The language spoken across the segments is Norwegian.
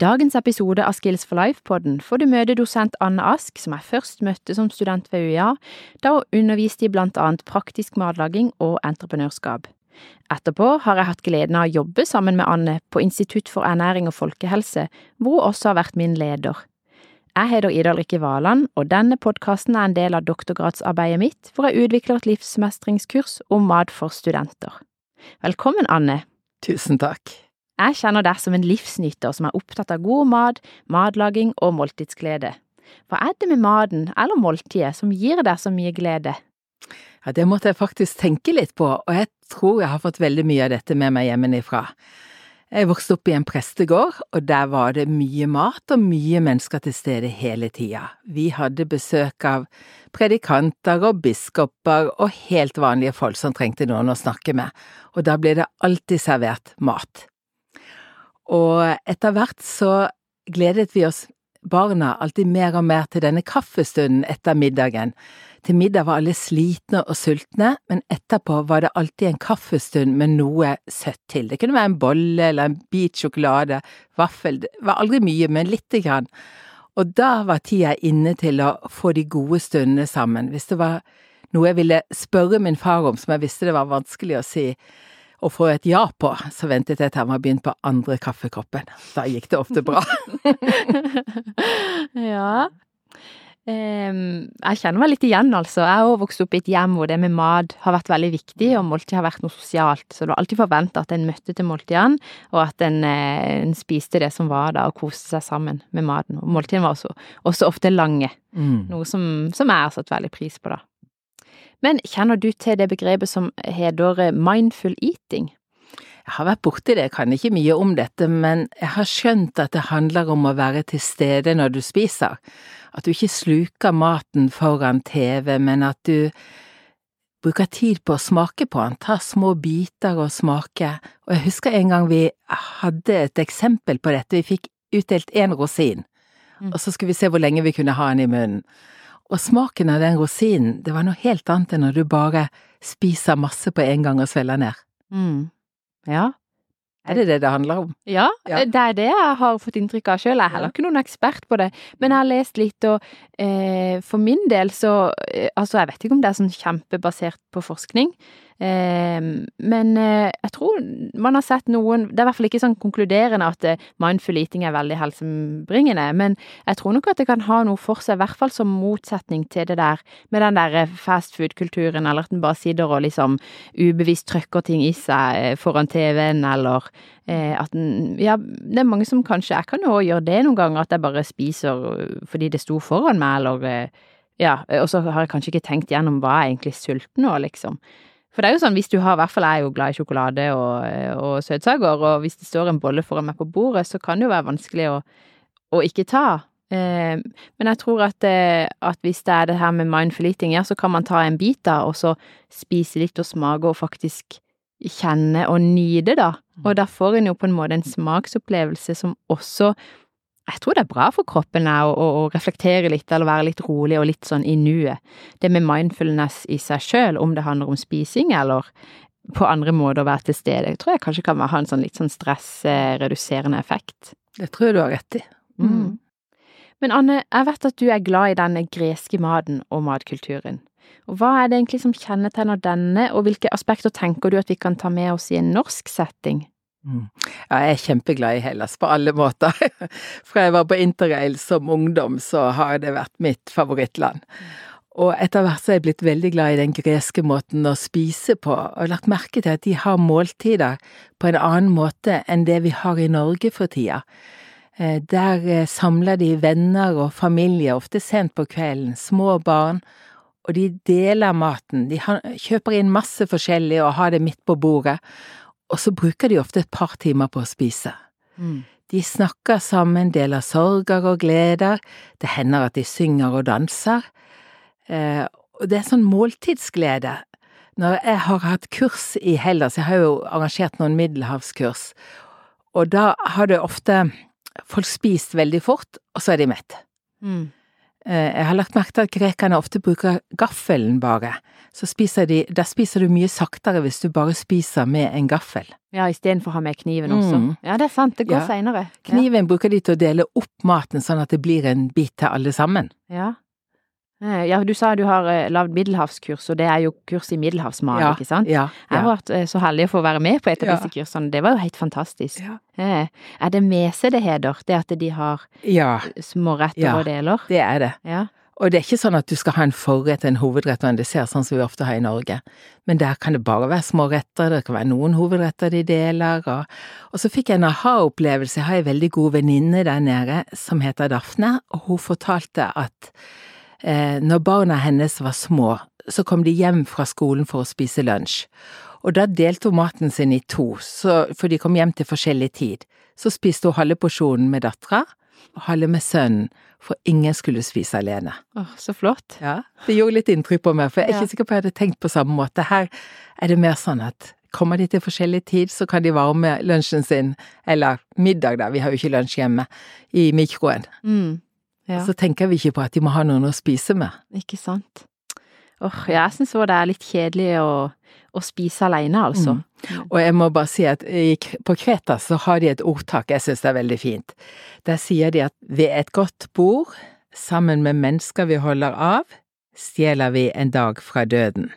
Dagens episode av Skills for Life-podden får du møte dosent Anne Ask, som jeg først møtte som student ved UiA, da hun underviste i blant annet praktisk matlaging og entreprenørskap. Etterpå har jeg hatt gleden av å jobbe sammen med Anne på Institutt for ernæring og folkehelse, hvor hun også har vært min leder. Jeg heter Ida Rikke Valand, og denne podkasten er en del av doktorgradsarbeidet mitt, hvor jeg utvikler et livsmestringskurs om mat for studenter. Velkommen, Anne. Tusen takk. Jeg kjenner deg som en livsnyter som er opptatt av god mat, matlaging og måltidsglede. Hva er det med maten eller måltidet som gir deg så mye glede? Ja, det måtte jeg faktisk tenke litt på, og jeg tror jeg har fått veldig mye av dette med meg hjemmefra. Jeg vokste opp i en prestegård, og der var det mye mat og mye mennesker til stede hele tida. Vi hadde besøk av predikanter og biskoper og helt vanlige folk som trengte noen å snakke med, og da ble det alltid servert mat. Og etter hvert så gledet vi oss barna alltid mer og mer til denne kaffestunden etter middagen. Til middag var alle slitne og sultne, men etterpå var det alltid en kaffestund med noe søtt til. Det kunne være en bolle eller en bit sjokolade, vaffel, det var aldri mye, men lite grann. Og da var tida inne til å få de gode stundene sammen. Hvis det var noe jeg ville spørre min far om som jeg visste det var vanskelig å si, å få et ja på, så ventet jeg til han var begynt på andre kaffekoppen. Da gikk det ofte bra. ja. Um, jeg kjenner meg litt igjen, altså. Jeg har også vokst opp i et hjem hvor det med mat har vært veldig viktig, og måltid har vært noe sosialt. Så det var alltid forventa at en møtte til måltidene, og at en, eh, en, spiste det som var da, og koste seg sammen med maten. Og måltidene var også, også ofte lange, mm. noe som, som jeg har satt veldig pris på, da. Men kjenner du til det begrepet som heter mindful eating? Jeg har vært borti det, jeg kan ikke mye om dette, men jeg har skjønt at det handler om å være til stede når du spiser. At du ikke sluker maten foran TV, men at du bruker tid på å smake på den, ta små biter og smake. Og jeg husker en gang vi hadde et eksempel på dette, vi fikk utdelt én rosin, mm. og så skulle vi se hvor lenge vi kunne ha den i munnen. Og smaken av den rosinen, det var noe helt annet enn når du bare spiser masse på en gang og svelger ned. Mm. Ja. Er det det det handler om? Ja, ja, det er det jeg har fått inntrykk av sjøl. Jeg er heller ikke noen ekspert på det, men jeg har lest litt, og eh, for min del så eh, Altså, jeg vet ikke om det er sånn kjempebasert på forskning, men eh, jeg tror man har sett noen Det er i hvert fall ikke sånn konkluderende at eh, mindful eating er veldig helsebringende, men jeg tror nok at det kan ha noe for seg, i hvert fall som motsetning til det der med den der eh, fast food-kulturen, eller at en bare sitter og liksom ubevisst trykker ting i seg foran TV-en, eller at en Ja, det er mange som kanskje Jeg kan jo òg gjøre det noen ganger, at jeg bare spiser fordi det sto foran meg, eller ja, og så har jeg kanskje ikke tenkt gjennom hva jeg egentlig sulten nå, liksom. For det er jo sånn, hvis du har, i hvert fall jeg er jo glad i sjokolade og, og søtsaker, og hvis det står en bolle foran meg på bordet, så kan det jo være vanskelig å, å ikke ta. Eh, men jeg tror at, eh, at, hvis det er det her med mindful eating, ja, så kan man ta en bit da, og så spise litt og smake og faktisk kjenne og nyte, da. Og da får en jo på en måte en smaksopplevelse som også jeg tror det er bra for kroppen å, å, reflektere litt, eller være litt rolig og litt sånn i nuet. Det med mindfulness i seg sjøl, om det handler om spising eller på andre måter å være til stede, jeg tror jeg kanskje kan ha en sånn litt sånn stressreduserende effekt. Det tror jeg du har rett i. Mm. Mm. Men Anne, jeg vet at du er glad i denne greske maten og matkulturen. Og hva er det egentlig som kjennetegner denne, og hvilke aspekter tenker du at vi kan ta med oss i en norsk setting? Mm. Ja, jeg er kjempeglad i Hellas på alle måter. Fra jeg var på interrail som ungdom, så har det vært mitt favorittland. Og etter hvert så er jeg blitt veldig glad i den greske måten å spise på, og lagt merke til at de har måltider på en annen måte enn det vi har i Norge for tida. Eh, der eh, samler de venner og familie, ofte sent på kvelden, små barn, og de deler maten. De kjøper inn masse forskjellig og har det midt på bordet, og så bruker de ofte et par timer på å spise. Mm. De snakker sammen, deler sorger og gleder, det hender at de synger og danser. Eh, og det er sånn måltidsglede. Når jeg har hatt kurs i Hellas, jeg har jo arrangert noen middelhavskurs, og da har det ofte folk spist veldig fort, og så er de mette. Mm. Eh, Jeg har lagt merke til at grekerne ofte bruker gaffelen bare. Så spiser de, da spiser du mye saktere hvis du bare spiser med en gaffel. Ja, istedenfor å ha med kniven også. Mm. Ja, det er sant. Det går Ja. seinere. Kniven bruker de til å dele opp maten sånn at det blir en bit til alle sammen. Ja. Eh, Ja, du sa du har eh, lagd middelhavskurs, og det er jo kurs i middelhavsmat, Ja, ikke sant? Ja, Jeg har vært eh, så heldig å få være med på et av Ja. disse kursene. Det var jo helt fantastisk. Ja. Er det mese det heter? Det at de har ja, småretter Ja. og deler? Ja, det er det. Ja. Og det er ikke sånn at du skal ha en forrett, en hovedrett og en dessert, sånn som vi ofte har i Norge. Men der kan det bare være små retter, det kan være noen hovedretter de deler, og, og så fikk jeg en aha-opplevelse. Jeg har en veldig god venninne der nede som heter Dafne, og hun fortalte at når barna hennes var små, så kom de hjem fra skolen for å spise lunsj. Og da delte hun maten sin i to, så, for de kom hjem til forskjellig tid. Så spiste hun halve porsjonen med dattera, og halve med sønnen, for ingen skulle spise alene. Åh, så flott. Ja, det gjorde litt inntrykk på meg, for jeg er Ja. ikke sikker på at jeg hadde tenkt på samme måte. Her er det mer sånn at kommer de til forskjellig tid, så kan de varme lunsjen sin, eller middag da, vi har jo ikke lunsj hjemme, i mikroen. Mm. Ja, Så tenker vi ikke på at de må ha noen å spise med. ikke sant. Åh, jeg syns òg det er litt kjedelig å, å spise alene, altså. Og jeg må bare si at på Kreta så har de et ordtak jeg synes er veldig fint. Der sier de at ved et godt bord, sammen med mennesker vi holder av, stjeler vi en dag fra døden.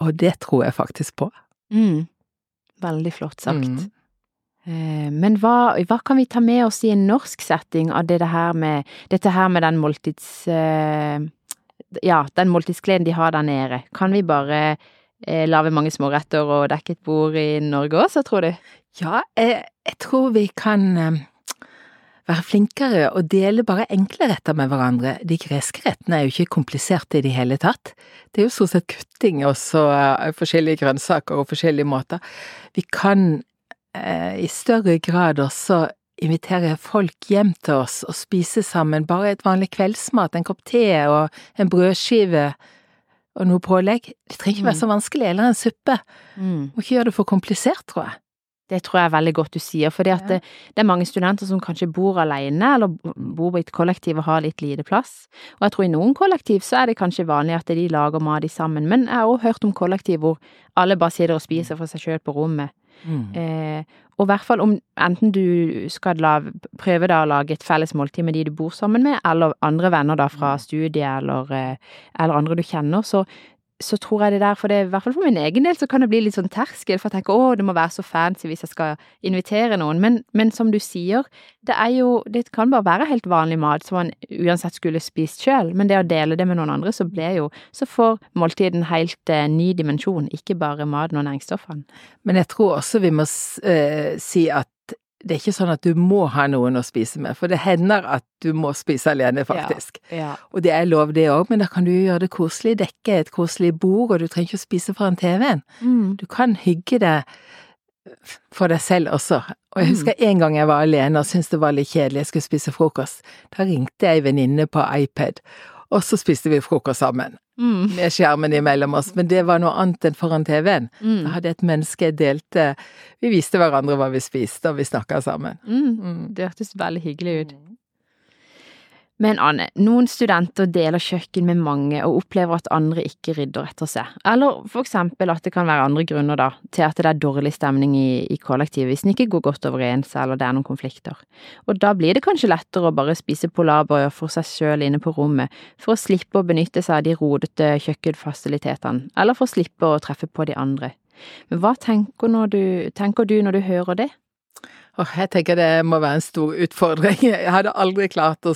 Og det tror jeg faktisk på. Mm. Veldig flott sagt. Mm. Eh, Men hva, hva kan vi ta med oss i en norsk setting av det her med, dette her med den måltids... eh, Ja, den måltidsgleden de har der nede. Kan vi bare eh, lage mange småretter og dekke et bord i Norge også, tror du? Ja, jeg, jeg tror vi kan eh, være flinkere og dele bare enkle retter med hverandre. De greske rettene er jo ikke kompliserte i det hele tatt. Det er jo stort sett kutting og så eh, forskjellige grønnsaker og forskjellige måter. Vi kan eh, i større grad også invitere folk hjem til oss og spise sammen, bare et vanlig kveldsmat, en kopp te og en brødskive og noe pålegg. Det trenger ikke være så vanskelig, eller en suppe. Mm. Må ikke gjøre det for komplisert, tror jeg. Det tror jeg er veldig godt du sier, for Ja. det, det er mange studenter som kanskje bor alene, eller bor i et kollektiv og har litt lite plass. Og jeg tror i noen kollektiv så er det kanskje vanlig at de lager mat sammen, men jeg har også hørt om kollektiv hvor alle bare sitter og spiser for seg sjøl på rommet. Eh, og i hvert fall om enten du skal la, prøve da å lage et felles måltid med de du bor sammen med, eller andre venner da fra studiet, eller, eh, eller andre du kjenner, så, så tror jeg det der, for det, i hvert fall for min egen del, så kan det bli litt sånn terskel, for jeg tenker å, det må være så fancy hvis jeg skal invitere noen, men, men som du sier, det er jo, det kan bare være helt vanlig mat som man uansett skulle spist sjøl, men det å dele det med noen andre, så blir jo, så får måltiden helt eh, ny dimensjon, ikke bare maten og næringsstoffene. Men jeg tror også vi må eh, si at det er ikke sånn at du må ha noen å spise med, for det hender at du må spise alene, faktisk. Ja. Og det er lov det òg, men da kan du gjøre det koselig, dekke et koselig bord, og du trenger ikke å spise foran TV-en. Mm. Du kan hygge deg for deg selv også. Og jeg Mm. husker en gang jeg var alene og syntes det var litt kjedelig, jeg skulle spise frokost. Da ringte jeg ei venninne på iPad, og så spiste vi frokost sammen. Mm. Med skjermen imellom oss, men det var noe annet enn foran TV-en. Da Mm. hadde jeg et menneske jeg delte Vi viste hverandre hva vi spiste, og vi snakka sammen. Mm. Mm. Det hørtes veldig hyggelig ut. Men Anne, noen studenter deler kjøkken med mange og opplever at andre ikke rydder etter seg. Eller for eksempel at det kan være andre grunner da, til at det er dårlig stemning i, i kollektivet hvis en ikke går godt overens eller det er noen konflikter. Og da blir det kanskje lettere å bare spise polarbrød for seg selv inne på rommet, for å slippe å benytte seg av de rodete kjøkkenfasilitetene, eller for å slippe å treffe på de andre. Men hva tenker, du, tenker du når du hører det? Jeg tenker det må være en stor utfordring. Jeg hadde aldri klart å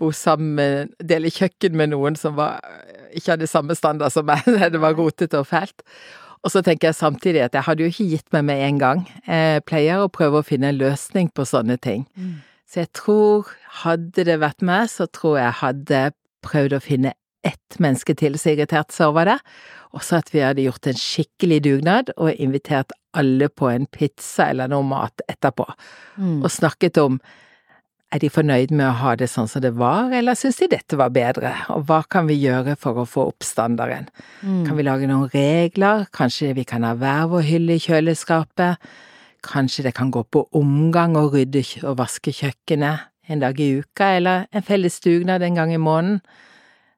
bo sammen med Dele kjøkken med noen som var, ikke hadde samme standard som meg. Det var rotete og fælt. Og så tenker jeg samtidig at jeg hadde jo ikke gitt meg med en gang. Jeg pleier å prøve å finne en løsning på sånne ting. Så jeg tror, hadde det vært meg, så tror jeg hadde prøvd å finne ett menneske til som irriterte seg over det, og så at vi hadde gjort en skikkelig dugnad og invitert alle på en pizza eller noe mat etterpå, Mm. og snakket om er de fornøyd med å ha det sånn som det var, eller syns de dette var bedre, og hva kan vi gjøre for å få opp standarden? Mm. Kan vi lage noen regler, kanskje vi kan ha hver vår hylle i kjøleskapet, kanskje det kan gå på omgang å rydde og vaske kjøkkenet, en dag i uka, eller en felles dugnad en gang i måneden.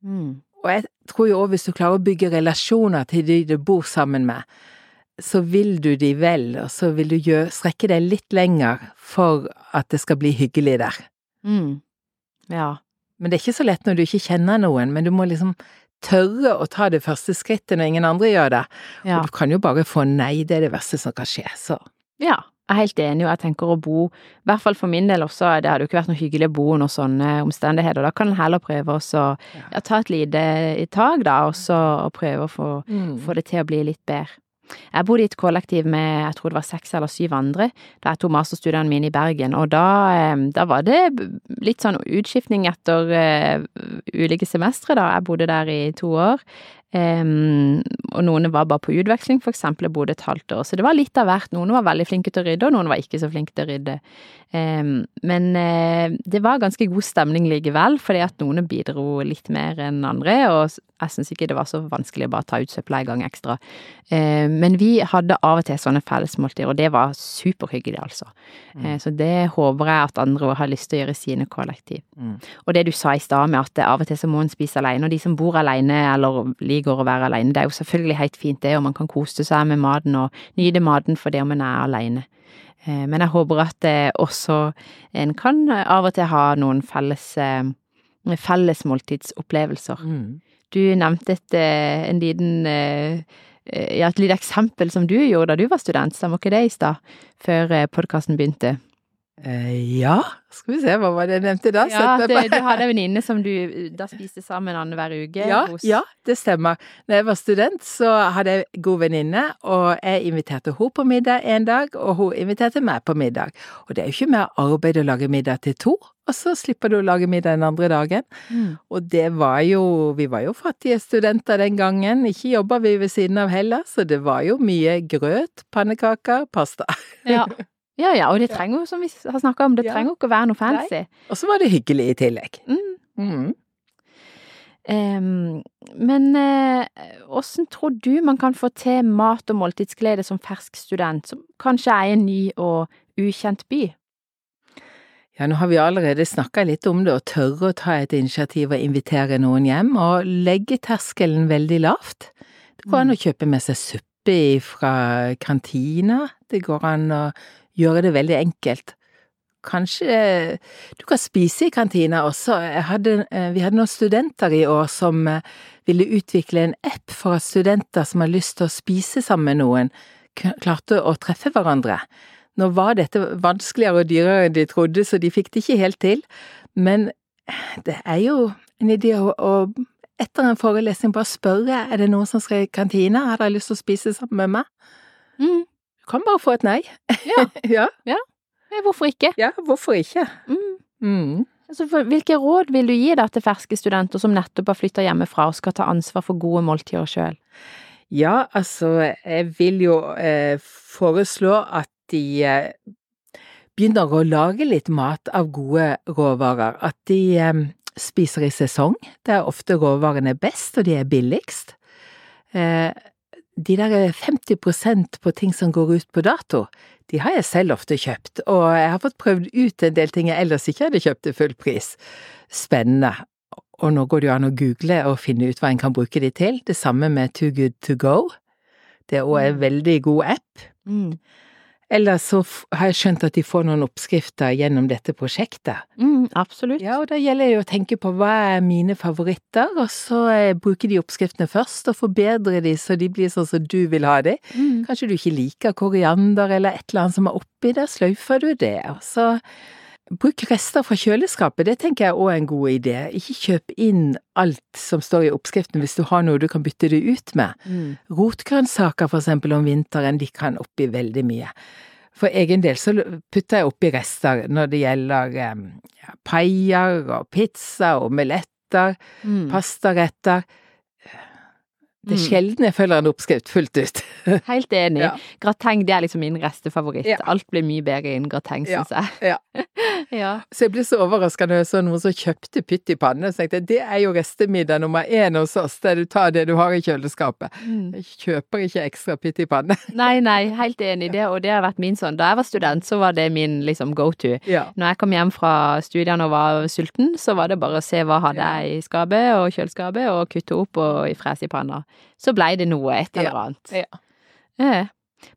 Mm. Og jeg tror jo òg hvis du klarer å bygge relasjoner til de du bor sammen med, så vil du de vel, og så vil du gjøre, strekke deg litt lenger for at det skal bli hyggelig der. Mm. Ja. Men det er ikke så lett når du ikke kjenner noen, men du må liksom tørre å ta det første skrittet når ingen andre gjør det. ja. Og du kan jo bare få nei, det er det verste som kan skje, så. Ja, jeg er helt enig, og jeg tenker å bo, i hvert fall for min del også, det hadde jo ikke vært noe hyggelig å bo under sånne omstendigheter. Da kan en heller prøve å ja, ta et lite tak, da, og så og prøve å få, få det til å bli litt bedre. Jeg bodde i et kollektiv med jeg tror det var seks eller syv andre da jeg tok masterstudiene mine i Bergen, og da, eh, da var det litt sånn utskiftning etter uh, ulike semestre, da. Jeg bodde der i to år. Um, og noen var bare på utveksling, for eksempel. Jeg bodde et halvt år. Så det var litt av hvert. Noen var veldig flinke til å rydde, og noen var ikke så flinke til å rydde. Um, men uh, det var ganske god stemning likevel, fordi at noen bidro litt mer enn andre, og jeg syns ikke det var så vanskelig å bare ta ut søpla en gang ekstra. Uh, men vi hadde av og til sånne fellesmåltider, og det var superhyggelig, altså. Mm. Uh, så det håper jeg at andre har lyst til å gjøre i sine kollektiv. Mm. Og det du sa i stad med at av og til så må en spise alene, og de som bor alene eller liker å være alene, det er jo selvfølgelig helt fint det, og man kan kose seg med maten og nyte maten for det om en er alene. Men jeg håper at også en kan av og til ha noen felles, felles måltidsopplevelser. Mm. Du nevnte et, en liten ja, et lite eksempel som du gjorde da du var student, stemmer ikke det i stad, før podkasten begynte? Eh, ja, skal vi se, hva var det jeg nevnte da? Ja, det, du hadde en venninne som du da spiste sammen annenhver uke ja, hos Ja, det stemmer. Når jeg var student, så hadde jeg god venninne, og jeg inviterte henne på middag en dag, og hun inviterte meg på middag. Og det er jo ikke mer arbeid å lage middag til to, og så slipper du å lage middag den andre dagen. Mm. Og det var jo Vi var jo fattige studenter den gangen, ikke jobba vi ved siden av heller, så det var jo mye grøt, pannekaker, pasta. Ja. Ja ja, og det trenger jo, som vi har snakka om, det trenger jo ikke å være noe fancy. Og så var det hyggelig i tillegg. Mm. Mm. Um, men åssen uh, tror du man kan få til mat og måltidsglede som fersk student, som kanskje er i en ny og ukjent by? Ja, nå har vi allerede snakka litt om det, å tørre å ta et initiativ og invitere noen hjem, og legge terskelen veldig lavt. Det går an å kjøpe med seg suppe fra kantina, det går an å gjøre det veldig enkelt. Kanskje du kan spise i kantina også. Hadde, vi hadde noen studenter i år som ville utvikle en app for at studenter som har lyst til å spise sammen med noen, klarte å treffe hverandre. Nå var dette vanskeligere og dyrere enn de trodde, så de fikk det ikke helt til, men det er jo en idé å, å etter en forelesning bare spørre er det noen som skal i kantina, har dere lyst til å spise sammen med meg? Mm. Du kan bare få et nei. Ja. ja. ja. Hvorfor ikke? Ja, hvorfor ikke? Mm. Mm. Altså, hvilke råd vil du gi da til ferske studenter som nettopp har flytta hjemmefra og skal ta ansvar for gode måltider sjøl? Ja, altså, jeg vil jo eh, foreslå at de eh, begynner å lage litt mat av gode råvarer. At de eh, spiser i sesong. Det er ofte råvarene best, og de er billigst. Eh, de der 50% på ting som går ut på dato, de har jeg selv ofte kjøpt, og jeg har fått prøvd ut en del ting jeg ellers ikke hadde kjøpt til full pris. Spennende. Og nå går det jo an å google og finne ut hva en kan bruke de til. Det samme med Too Good To Go. Det er òg en veldig god app. Mm. Ellers så har jeg skjønt at de får noen oppskrifter gjennom dette prosjektet. Mm, absolutt. Ja, og da gjelder det å tenke på hva er mine favoritter, og så eh, bruke de oppskriftene først, og forbedre de så de blir sånn som du vil ha de. Mm. Kanskje du ikke liker koriander eller et eller annet som er oppi det, sløyfer du det, og så Bruk rester fra kjøleskapet, det tenker jeg òg er en god idé. Ikke kjøp inn alt som står i oppskriften hvis du har noe du kan bytte det ut med. Mm. Rotgrønnsaker for eksempel om vinteren, de kan oppi veldig mye. For egen del så putter jeg oppi rester når det gjelder ja, paier og pizza og omeletter, Mm. pastaretter. Det er Mm. sjelden jeg følger en oppskrift fullt ut. Helt enig. Ja. Grateng det er liksom min restefavoritt. Ja. Alt blir mye bedre innen grateng, syns jeg. Ja. Ja. Så jeg ble så overraska når jeg så noen som kjøpte pytt i panne. Så tenkte jeg det er jo restemiddag nummer én hos oss, der du tar det du har i kjøleskapet. Mm. Jeg kjøper ikke ekstra pytt i panne. Nei, nei, helt enig i det, og det har vært min sånn. Da jeg var student, så var det min liksom go to. Når jeg kom hjem fra studiene og var sulten, så var det bare å se hva hadde jeg i skapet og kjøleskapet, og kutte opp og i fres i panna. Så blei det noe, et eller annet. Ja. ja.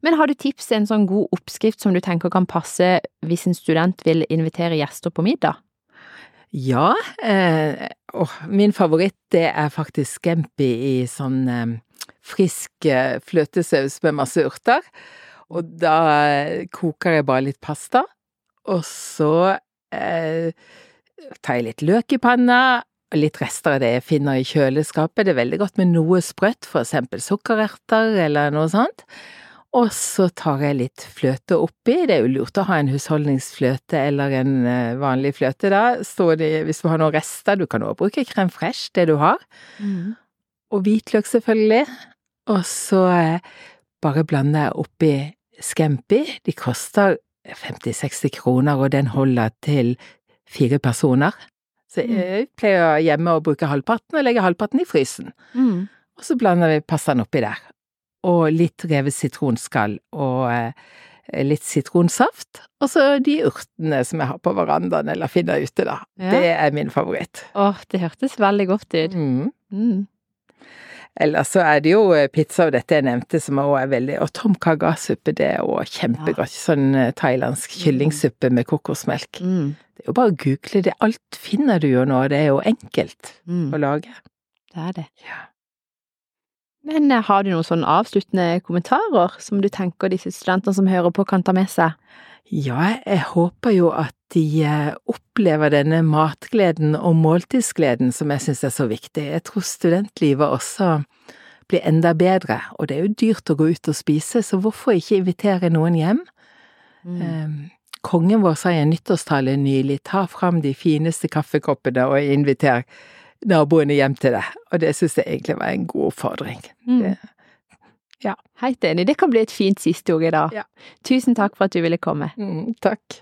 Men har du tips til en sånn god oppskrift som du tenker kan passe hvis en student vil invitere gjester på middag? Ja, eh, åh, min favoritt det er faktisk scampi i sånn eh, frisk eh, fløtesaus med masse urter. Og da eh, koker jeg bare litt pasta, og så eh, tar jeg litt løk i panna, litt rester av det jeg finner i kjøleskapet. Det er veldig godt med noe sprøtt, for eksempel sukkererter eller noe sånt. Og så tar jeg litt fløte oppi. Det er jo lurt å ha en husholdningsfløte eller en eh, vanlig fløte, da. Det, hvis du har noen rester, du kan også bruke krem fresh, det du har. Og hvitløk, selvfølgelig. Og så eh, bare blander jeg oppi scampi. De koster 50-60 kroner, og den holder til fire personer. Så jeg pleier hjemme å bruke halvparten, og legge halvparten i frysen. Mm. Og så blander vi pastaen oppi der. Og litt revet sitronskall og eh, litt sitronsaft. Og så de urtene som jeg har på verandaen eller finner ute, da. Ja. Det er min favoritt. Åh, det hørtes veldig godt ut. Mm. Mm. Ellers så er det jo eh, pizza og dette jeg nevnte som også er veldig Og tom kaga-suppe, det er òg kjempegodt. Sånn eh, thailandsk kyllingsuppe med kokosmelk. Mm. Det er jo bare å google det. Alt finner du jo nå. Det er jo enkelt Mm. å lage. Det er det. Ja. Men eh, har du noen sånn avsluttende kommentarer som du tenker disse studentene som hører på, kan ta med seg? Ja, jeg håper jo at de eh, opplever denne matgleden og måltidsgleden som jeg synes er så viktig. Jeg tror studentlivet også blir enda bedre, og det er jo dyrt å gå ut og spise, så hvorfor ikke invitere noen hjem? Mm. Eh, Kongen vår sa i en nyttårstale nylig, ta fram de fineste kaffekoppene og inviter naboene hjem til deg, og det synes jeg egentlig var en god oppfordring. Mm. Det- ja. Helt enig. Det kan bli et fint siste ord i dag. Ja. Tusen takk for at du ville komme. Mm, takk.